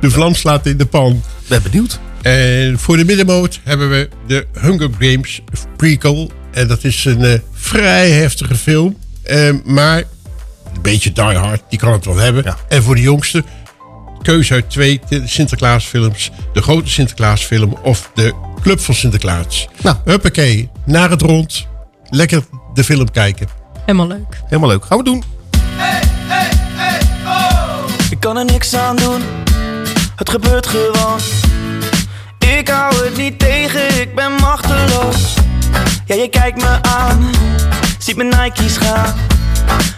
de vlam slaat in de pan. Ben benieuwd. En voor de middenmoot hebben we de Hunger Games prequel. En dat is een eh, vrij heftige film. Eh, maar een beetje die hard, die kan het wel hebben. En voor de jongste, keuze uit twee Sinterklaasfilms. De grote Sinterklaasfilm of de Club van Sinterklaas. Nou. Huppakee, naar het rond. Lekker de film kijken. Helemaal leuk. Helemaal leuk. Gaan we doen. Ik kan er niks aan doen, het gebeurt gewoon. Ik hou het niet tegen, ik ben machteloos. Ja, je kijkt me aan, ziet mijn Nike's gaan.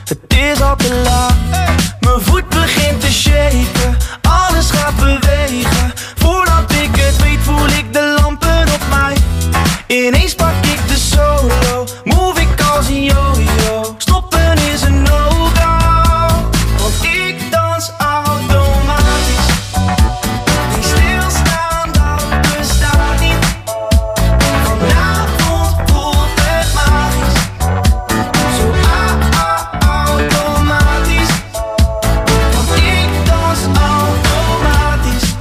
Het is al te laat, mijn voet begint te shaken. Alles gaat bewegen, voordat ik het weet voel ik de lampen op mij. Ineens pak ik de solo, move ik als een yo-yo.